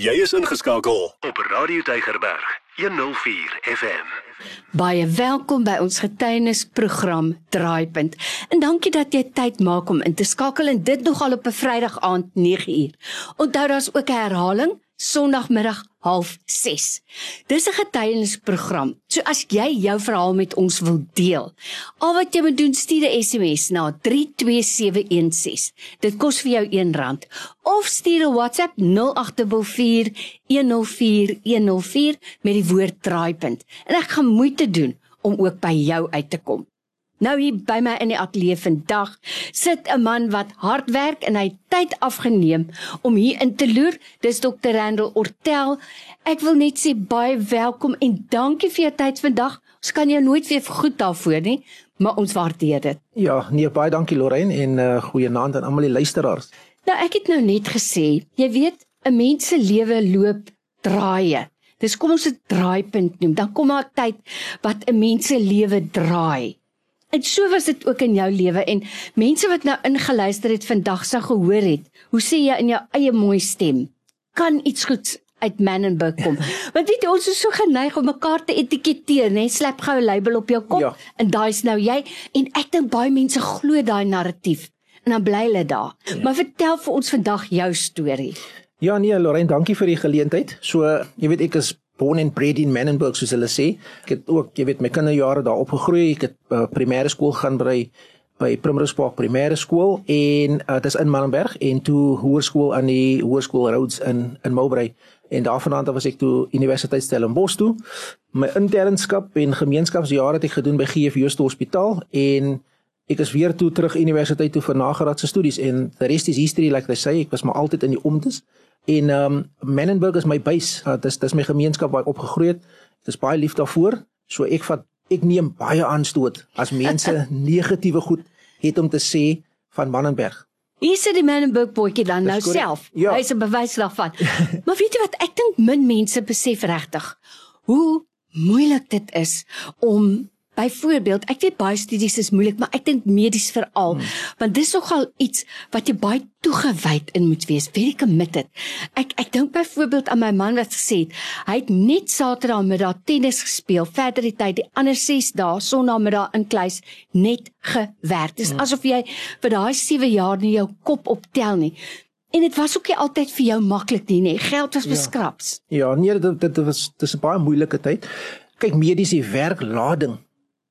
Jy is ingeskakel op Radio Tygerberg 104 FM. Baie welkom by ons getuienisprogram Draaipunt. En dankie dat jy tyd maak om in te skakel en dit nogal op 'n Vrydag aand 9uur. Onthou daar's ook 'n herhaling Sondagmiddag 06:30. Dis 'n getuienisprogram. So as jy jou verhaal met ons wil deel, al wat jy moet doen, stuur 'n SMS na 32716. Dit kos vir jou R1 of stuur 'n WhatsApp 0844104104 met die woord draaipunt. En ek gaan moeite doen om ook by jou uit te kom. Nou hier by my in die ateljee vandag sit 'n man wat hard werk en hy tyd afgeneem om hier in te loer. Dis Dr. Randall Ortel. Ek wil net sê baie welkom en dankie vir jou tyd vandag. Ons kan jou nooit weer goed daarvoor nie, maar ons waardeer dit. Ja, nee baie dankie Lorraine en uh, goeienaand aan almal die luisteraars. Nou ek het nou net gesê, jy weet 'n mens se lewe loop draaie. Dis kom ons 'n draaipunt noem. Dan kom maar tyd wat 'n mens se lewe draai. En so was dit ook in jou lewe en mense wat nou ingeluister het vandag sou gehoor het. Hoe sê jy in jou eie mooi stem? Kan iets goeds uit Manenburg kom. Want weet jy ons is so geneig om mekaar te etiketeer, né? Slap gou 'n label op jou kop ja. en daai's nou jy en ek dink baie mense glo daai narratief en dan bly hulle daar. Ja. Maar vertel vir ons vandag jou storie. Ja nee, Lorraine, dankie vir die geleentheid. So, jy weet ek is born and bred in Menenberg soos hulle sê. Ek het ook, jy weet, my kinderjare daar opgegroei. Ek het uh, primêre skool gaan by by Primrose Park Primêre Skool en uh, dit is in Menenberg en toe hoërskool aan die Hoërskool Rhodes in in Mowbray. En daarvandaan was ek toe Universiteit Stellenbosch toe. My internskap en gemeenskapsjare het ek gedoen by GF Jooste Hospitaal en ek is weer toe terug universiteit toe vir nagraadse studies en the rest is history like they say. Ek was maar altyd in die omtes. En ehm um, Menenberg is my base. Uh, dis dis my gemeenskap waar ek opgegroei het. Dis baie lief daarvoor. So ek vat ek neem baie aanstoot as mense negatiewe goed het om te sê van Menenberg. Hier sit die Menenberg boetjie dan nou self. Ja. Hy's 'n bewys daarvan. maar weet jy wat ek dink min mense besef regtig hoe moeilik dit is om Byvoorbeeld, ek weet baie studies is moeilik, maar ek dink medies veral, hmm. want dis nogal iets wat jy baie toegewyd in moet wees, very committed. Ek ek dink byvoorbeeld aan my man wat gesê het, hy het net Saterdag middag tennis gespeel, verder die tyd die ander 6 dae Sondag middag in kluis net gewerk. Dis hmm. asof jy vir daai 7 jaar nie jou kop optel nie. En dit was ook nie altyd vir jou maklik nie, nee. Geld was ja. beskraps. Ja, ja nee, dit dit was dis 'n baie moeilike tyd. Kyk, mediese werklading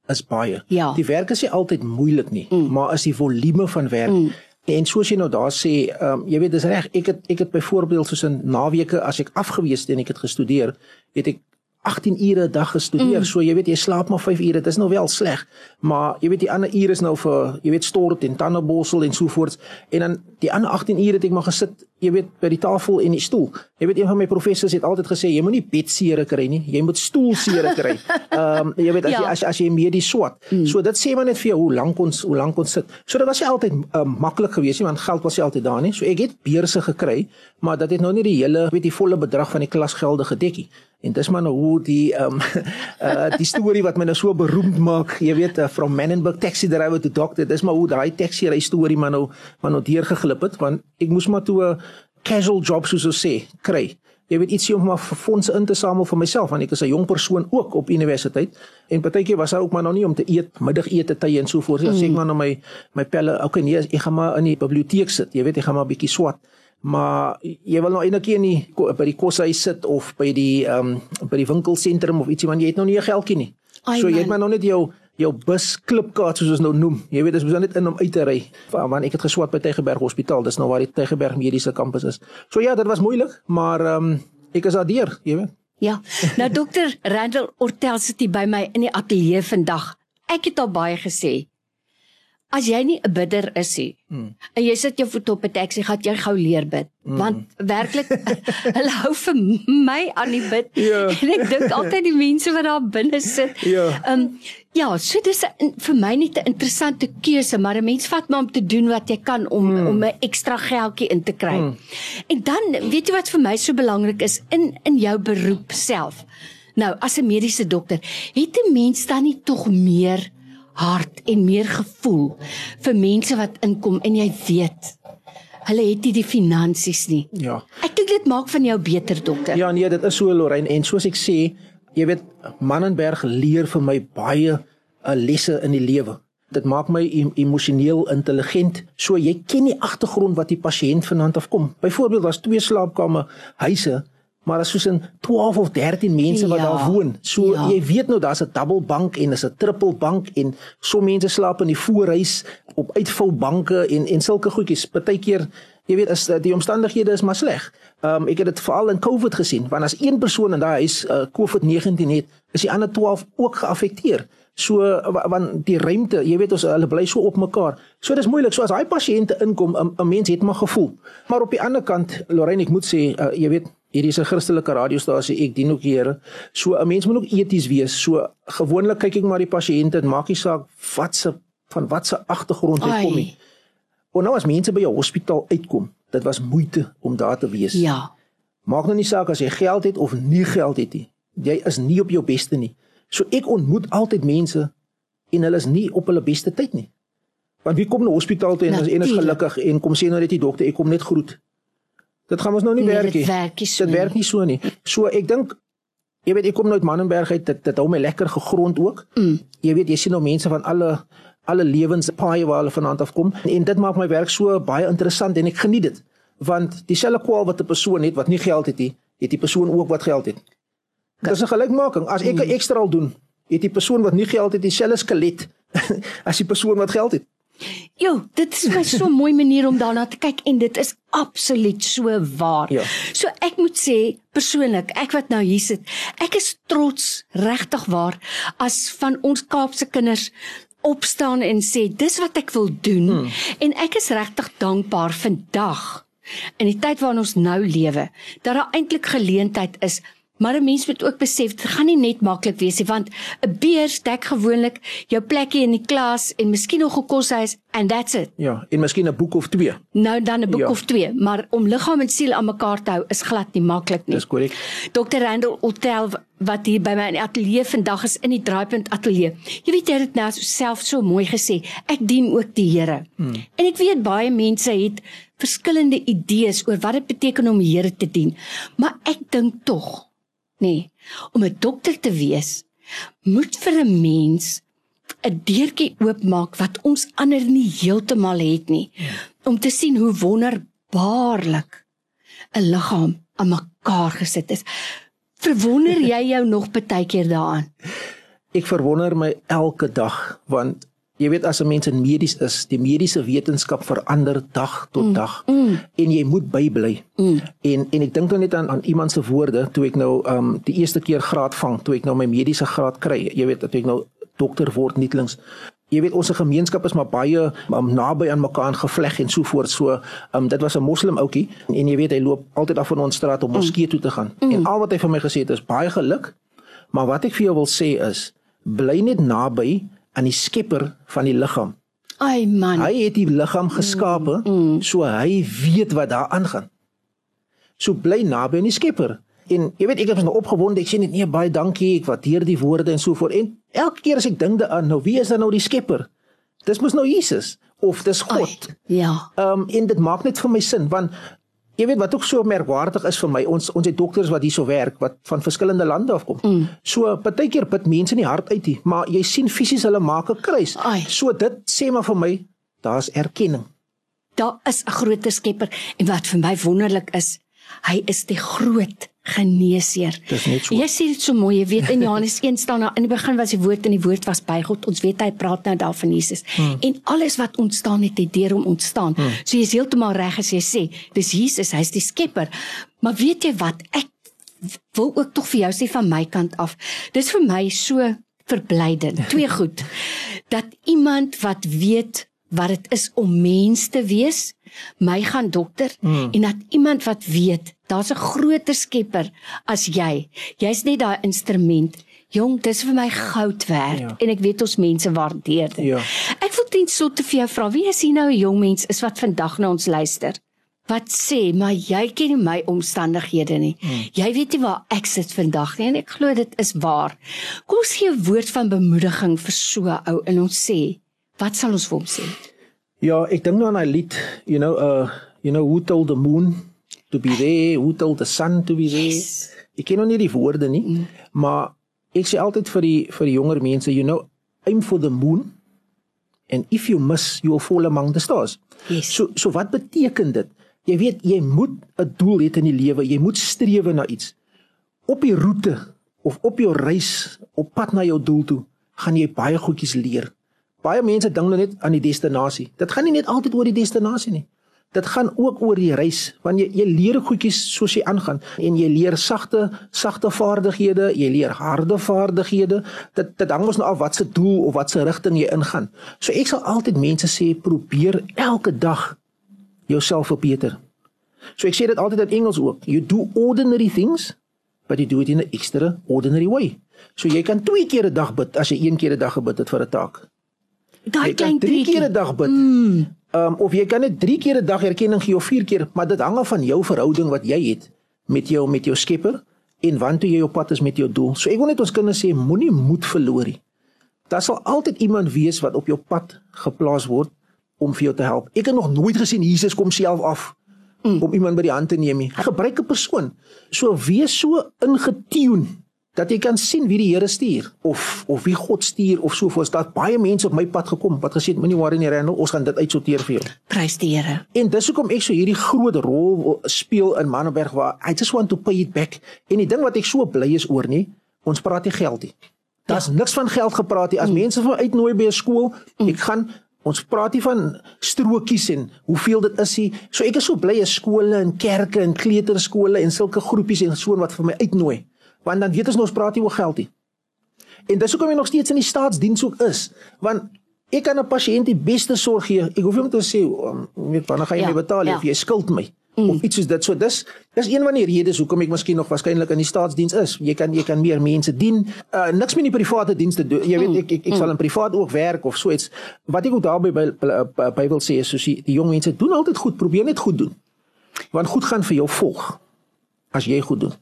is baie. Ja. Die werk is nie altyd moeilik nie, mm. maar as die volume van werk mm. en soos jy nou daar sê, ehm um, jy weet dis reg, ek het ek het byvoorbeeld soos in naweke as ek afgewees het en ek het gestudeer, het ek 18 ure 'n dag gestudeer. Mm. So jy weet jy slaap maar 5 ure. Dit is nou wel sleg. Maar jy weet die ander ure is nou vir jy weet stort en tandeborsel en so voort. En dan die ander 18 ure het ek maar gesit, jy weet by die tafel en die stoel. Jy weet een van my professors het altyd gesê jy moenie bedseere kry nie. Jy moet stoelseere kry. Ehm um, jy weet as ja. jy as, as jy medies swat. Mm. So dit sê maar net vir jou hoe lank ons hoe lank ons sit. So dit was nie altyd uh, maklik geweest nie want geld was nie altyd daar nie. So ek het beurse gekry, maar dit het nou nie die hele weet die volle bedrag van die klasgelde gedek nie. En dis maar nou hoe die ehm um, uh die storie wat my nou so beroemd maak, jy weet, uh, from Menenberg taxi driver to doctor, dis maar hoe daai taxi ry storie maar nou maar nou deurgeglip het want ek moes maar toe 'n casual job soos ons sê kry. Jy weet ietsie om maar fondse in te samel vir myself want ek is 'n jong persoon ook op universiteit en partykeer was daar ook maar nog nie om te eet, middagete tye en so voort. Mm. Sê ek maar na my my pelle, okay nee, ek gaan maar in die biblioteek sit. Jy weet, ek gaan maar 'n bietjie swat maar jy wil nou eintlik nie by die koshuis sit of by die ehm um, by die winkelsentrum of ietsie want jy het nog nie 'n geldjie nie. Ai, so jy het maar nog net jou jou bus klipkaart soos ons nou noem. Jy weet dis mos net in om uit te ry. Want ek het geswat by Tygerberg Hospitaal. Dis nou waar die Tygerberg Mediese Kampus is. So ja, dit was moeilik, maar ehm um, ek is daardeur, jy weet. Ja. Nou dokter Randall Ortel sit hier by my in die ateljee vandag. Ek het al baie gesê as jy nie 'n bidder is nie hmm. en jy sit jou voet op 'n taxi gaan jy gou leer bid hmm. want werklik hulle hou vir my aan die bid ja. en ek dink altyd die mense wat daar binne sit ja um, ja so dis vir my net 'n interessante keuse maar 'n mens vat maar om te doen wat jy kan om hmm. om 'n ekstra geldjie in te kry hmm. en dan weet jy wat vir my so belangrik is in in jou beroep self nou as 'n mediese dokter het 'n mens dan nie tog meer hart en meer gevoel vir mense wat inkom en jy weet hulle het nie die finansies nie. Ja. Ek dink dit maak van jou beter dokter. Ja nee, dit is so Lorraine en soos ek sê, jy weet Mannenberg leer vir my baie uh, lesse in die lewe. Dit maak my emosioneel intelligent. So jy ken die agtergrond wat die pasiënt vanaand afkom. Byvoorbeeld was twee slaapkamer huise maar as soos in 12 of 13 mense wat ja, daar woon. So ja. jy weet nou daar's 'n double bank en 'n triple bank en so mense slaap in die voorhuis op uitvoubanke en en sulke goedjies. Partykeer jy weet as die omstandighede is maar sleg. Ehm um, ek het dit veral in COVID gesien want as een persoon in daai huis uh, COVID-19 het, is die ander 12 ook geaffekteer. So want die ruimte, jy weet ons hulle bly so op mekaar. So dis moeilik. So as daai pasiënte inkom, 'n mens het maar gevoel. Maar op die ander kant, Lorraine, ek moet sê, uh, jy weet Hierdie is 'n Christelike radiostasie. Ek dien ook die Here. So 'n mens moet ook eties wees. So gewoonlik kyk ek maar die pasiënte en maak nie saak wat se van wat se agtergrond hy kom nie. En nou as mense by jou hospitaal uitkom, dit was moeite om daar te wees. Ja. Maak nou nie saak as jy geld het of nie geld het nie. Jy is nie op jou beste nie. So ek ontmoet altyd mense en hulle is nie op hulle beste tyd nie. Want wie kom na hospitaal toe en is en is gelukkig en kom sê nou net die dokter ek kom net groet. Dit gaan ons nou nie nee, werk nie. Dit werk nie so. Dit werk nie so nie. So ek dink jy weet ek kom nou uit Mannenberg uit dit dit hou my lekker gegrond ook. Mm. Jy weet jy sien nou mense van alle alle lewenspaai waar hulle vanaand af kom en dit maak my werk so baie interessant en ek geniet dit want dieselfde kwaal wat 'n persoon het wat nie geld het nie, het die persoon ook wat geld het. Dit is 'n gelykmaking. As ek 'n mm. ekstra al doen, het die persoon wat nie geld het dieselfde skelet as die persoon wat geld het. Jo, dit is my so 'n mooi manier om daarna te kyk en dit is absoluut so waar. Ja. So ek moet sê persoonlik, ek wat nou hier sit, ek is trots regtig waar as van ons Kaapse kinders opstaan en sê dis wat ek wil doen hmm. en ek is regtig dankbaar vandag in die tyd waarin ons nou lewe dat daar eintlik geleentheid is Maar 'n mens moet ook besef dit gaan nie net maklik wees nie want 'n beer dek gewoonlik jou plekkie in die klas en miskien nog 'n koshuis and that's it. Ja, en miskien 'n boek of twee. Nou dan 'n boek ja. of twee, maar om liggaam en siel aan mekaar te hou is glad nie maklik nie. Dis korrek. Dr. Randall Otel wat hier by my in die ateljee vandag is in die Draaipunt ateljee. Jy weet jy het dit nou self so mooi gesê. Ek dien ook die Here. Hmm. En ek weet baie mense het verskillende idees oor wat dit beteken om die Here te dien. Maar ek dink tog Nee, om 'n dokter te wees, moet vir 'n mens 'n deurtjie oopmaak wat ons ander nie heeltemal het nie. Om te sien hoe wonderbaarlik 'n liggaam aan mekaar gesit is. Verwonder jy jou nog baie keer daaraan? Ek verwonder my elke dag want Jy weet as 'n mens in medies is, die mediese wetenskap verander dag tot mm. dag mm. en jy moet bybly. Mm. En en ek dink nou net aan aan iemand se woorde toe ek nou um die eerste keer graad vang, toe ek nou my mediese graad kry. Jy weet dat ek nou dokter word nietlings. Jy weet ons gemeenskap is maar baie um, naby aan mekaar gevleg en so voort. So um dit was 'n moslim ouetjie en jy weet hy loop altyd af van ons straat om moskee mm. toe te gaan. Mm. En al wat hy vir my gesê het is baie geluk. Maar wat ek vir jou wil sê is bly net naby aan die skepper van die liggaam. Ai man. Hy het die liggaam geskape, mm, mm. so hy weet wat daar aangaan. So bly naby aan die skepper. En jy weet ek is nou opgewonde, ek sê net nee baie dankie, ek waardeer die woorde en so voort. En elke keer as ek dink daaraan, nou wie is dan nou die skepper? Dis mos nou Jesus of dis God. Ai, ja. Ehm um, en dit maak net vir my sin want Jy weet wat ook so merkwaardig is vir my, ons ons het dokters wat hierso werk wat van verskillende lande afkom. Mm. So partykeer bid mense in die hart uit, die, maar jy sien fisies hulle maak 'n kruis. Ai. So dit sê maar vir my, daar's erkenning. Daar is 'n groter skepper en wat vir my wonderlik is, hy is die groot geneesheer. Dis net so. Jy sê dit so mooi, jy weet in Johannes 1 staan daar in die begin was die woord en die woord was by God. Ons weet hy praat nou daar van Jesus. Hmm. En alles wat ontstaan het, het deur hom ontstaan. Hmm. So jy is heeltemal reg as jy sê, dis Jesus, hy's die skepper. Maar weet jy wat? Ek wil ook tog vir jou sê van my kant af. Dis vir my so verblydend. Twee goed. Dat iemand wat weet wat dit is om mens te wees, my gaan dokter hmm. en dat iemand wat weet daar's 'n groter skepper as jy. Jy's net daai instrument. Jong, dis vir my goud werd ja. en ek weet ons mense waardeer dit. Ja. Ek wil ten slotte vir jou vra, wie is hier nou 'n jong mens is wat vandag na ons luister? Wat sê, maar jy ken nie my omstandighede nie. Hmm. Jy weet nie waar ek sit vandag nie en ek glo dit is waar. Kom ons gee 'n woord van bemoediging vir so 'n ou en ons sê, wat sal ons vir hom sê? Ja, ek dink nou aan 'n lied, you know, uh You know who told the moon to be there, who told the sun to be there. Yes. Ek ken nog nie die woorde nie, mm. maar ek sê altyd vir die vir die jonger mense, you know, aim for the moon and if you miss, you will fall among the stars. Yes. So so wat beteken dit? Jy weet jy moet 'n doel hê in die lewe. Jy moet streef na iets. Op die roete of op jou reis op pad na jou doel toe, gaan jy baie goedjies leer. Baie mense dink net aan die destinasie. Dit gaan nie net altyd oor die destinasie nie. Dit gaan ook oor die reis, want jy jy leer goedjies soos jy aangaan en jy leer sagte sagte vaardighede, jy leer harde vaardighede. Dit dit hang mos nou af wat se doel of wat se rigting jy ingaan. So ek sal altyd mense sê probeer elke dag jouself verbeter. So ek sê dit altyd in Engels ook. You do ordinary things, but you do it in an extraordinary way. So jy kan twee keer 'n dag bid as jy een keer 'n dag gebid het vir 'n taak. Daai klein drie keer 'n dag bid. Mm. Um, of jy kan net drie keer 'n dag erkenning gee of vier keer, maar dit hang af van jou verhouding wat jy het met jou met jou Skepper en wanneer jy op pad is met jou doel. So ek wil net ons kinders sê moenie moed verloor nie. Daar sal altyd iemand wees wat op jou pad geplaas word om vir jou te help. Ek het nog nooit gesien Jesus kom self af mm. om iemand by die hand te neem nie. Hy gebruik 'n persoon. So wees so ingetune dat jy kan sien wie die Here stuur of of wie God stuur of so voort. Daar't baie mense op my pad gekom wat gesê het moenie worry nie Randall, ons gaan dit uitsorteer vir jou. Prys die Here. En dis hoekom ek so hierdie groot rol speel in Manneberg waar I just want to pay it back. En die ding wat ek so bly is oor nie, ons praat nie geld nie. Daar's ja. niks van geld gepraat nie. As mm. mense van uitnooi by 'n skool, mm. ek gaan Ons praat hier van strokies en hoeveel dit is hier. So ek is so bly as skole en kerke en kleuterskole en sulke groepies en so wat vir my uitnooi. Want dan weet ons nou ons praat hier oor geld hier. En dis hoekom ek nog steeds in die staatsdiens ook is. Want ek kan 'n pasiënt die beste sorg gee. Ek hoef nie om te sê, um, weet wanneer gaan jy ja, my betaal ja. of jy skuld my mm. of iets soos dit. So dis dis een van die redes hoekom ek miskien nog waarskynlik in die staatsdiens is. Jy kan jy kan meer mense dien. Uh, niks meer in die private dienste doen. Jy weet mm. ek ek, ek mm. sal in privaat ook werk of so iets. Wat ek ook daarby by Bybel sê is soos die, die jong mense doen altyd goed, probeer net goed doen. Want goed gaan vir jou volg as jy goed doen.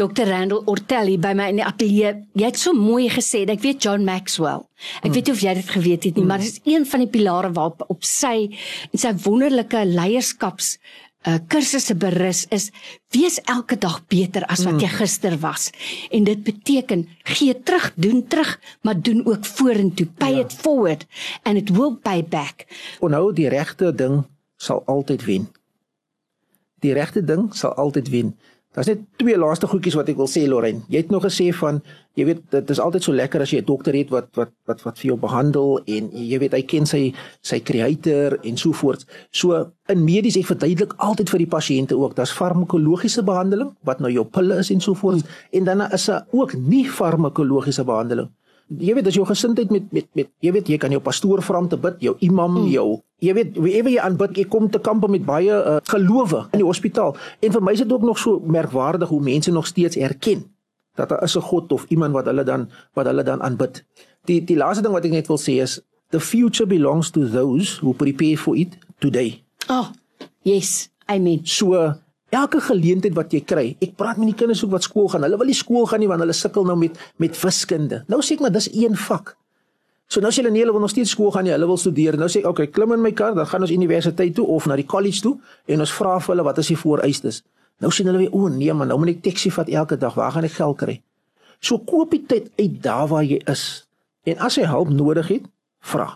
Dr. Randall Ortelli by my in die ateljee. Jy het so mooi gesê, ek weet John Maxwell. Ek mm. weet nie of jy dit geweet het nie, mm. maar dit is een van die pilare waarop op sy en sy wonderlike leierskaps uh, kursusse berus is wees elke dag beter as wat jy mm. gister was. En dit beteken gee terug, doen terug, maar doen ook vorentoe. Pay ja. it forward and it will pay back. Onthou die regte ding sal altyd wen. Die regte ding sal altyd wen. Daar's net twee laaste goedjies wat ek wil sê Lorraine. Jy het nog gesê van jy weet dit is altyd so lekker as jy 'n dokter het wat wat wat wat vir jou behandel en jy weet hy ken sy sy creator en so voort. So in medies ek verduidelik altyd vir die pasiënte ook daar's farmakologiese behandeling wat nou jou pille is en so voort hmm. en dan is daar ook nie farmakologiese behandeling jy weet as jou gesindheid met met met jy weet jy kan jou pastoor vra om te bid, jou imam, mm. jou jy weet wiewe jy aanbid, jy kom te kampe met baie uh, gelowe in die hospitaal. En vir my is dit ook nog so merkwaardig hoe mense nog steeds erken dat daar is 'n God of iemand wat hulle dan wat hulle dan aanbid. Die die laaste ding wat ek net wil sê is the future belongs to those who prepare for it today. Oh, yes. I mean, so elke geleentheid wat jy kry. Ek praat met die kinders ook wat skool gaan. Hulle wil nie skool gaan nie want hulle sukkel nou met met wiskunde. Nou sê ek maar dis een vak. So nou sê hulle nee, hulle wil nog steeds skool gaan nie. Hulle wil studeer. Nou sê ek, okay, klim in my kar, dan gaan ons universiteit toe of na die college toe en ons vra vir hulle wat is die vooreistes. Nou sien hulle weer, o nee man, nou moet ek taxi vat elke dag. Waar gaan ek geld kry? So koop die tyd uit daar waar jy is. En as jy hulp nodig het, vra.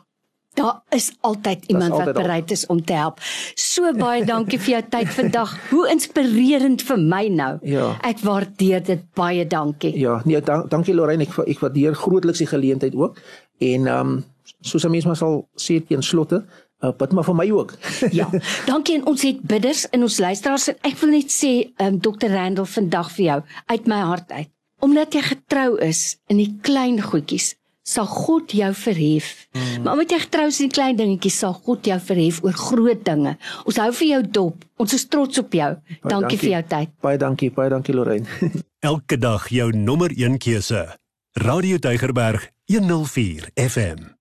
Daar is altyd iemand is altyd wat bereid is om te help. So baie dankie vir jou tyd vandag. Hoe inspirerend vir my nou. Ja. Ek waardeer dit baie dankie. Ja, nee, dank, dankie Lorraine. Ek ek waardeer grootliks die geleentheid ook. En ehm um, soos mense maar sal sê teen slotte, uh, bid maar vir my ook. ja. Dankie en ons het bidders in ons luisteraars en ek wil net sê ehm um, Dr. Randall vandag vir jou uit my hart uit. Omdat jy getrou is in die klein goedjies sal God jou verhef. Mm. Maar omdat jy getrou is in klein dingetjies, sal God jou verhef oor groot dinge. Ons hou vir jou dop. Ons is trots op jou. Dankie, dankie vir jou tyd. Baie dankie, baie dankie Lorraine. Elke dag jou nommer 1 keuse. Radio Deugerberg 104 FM.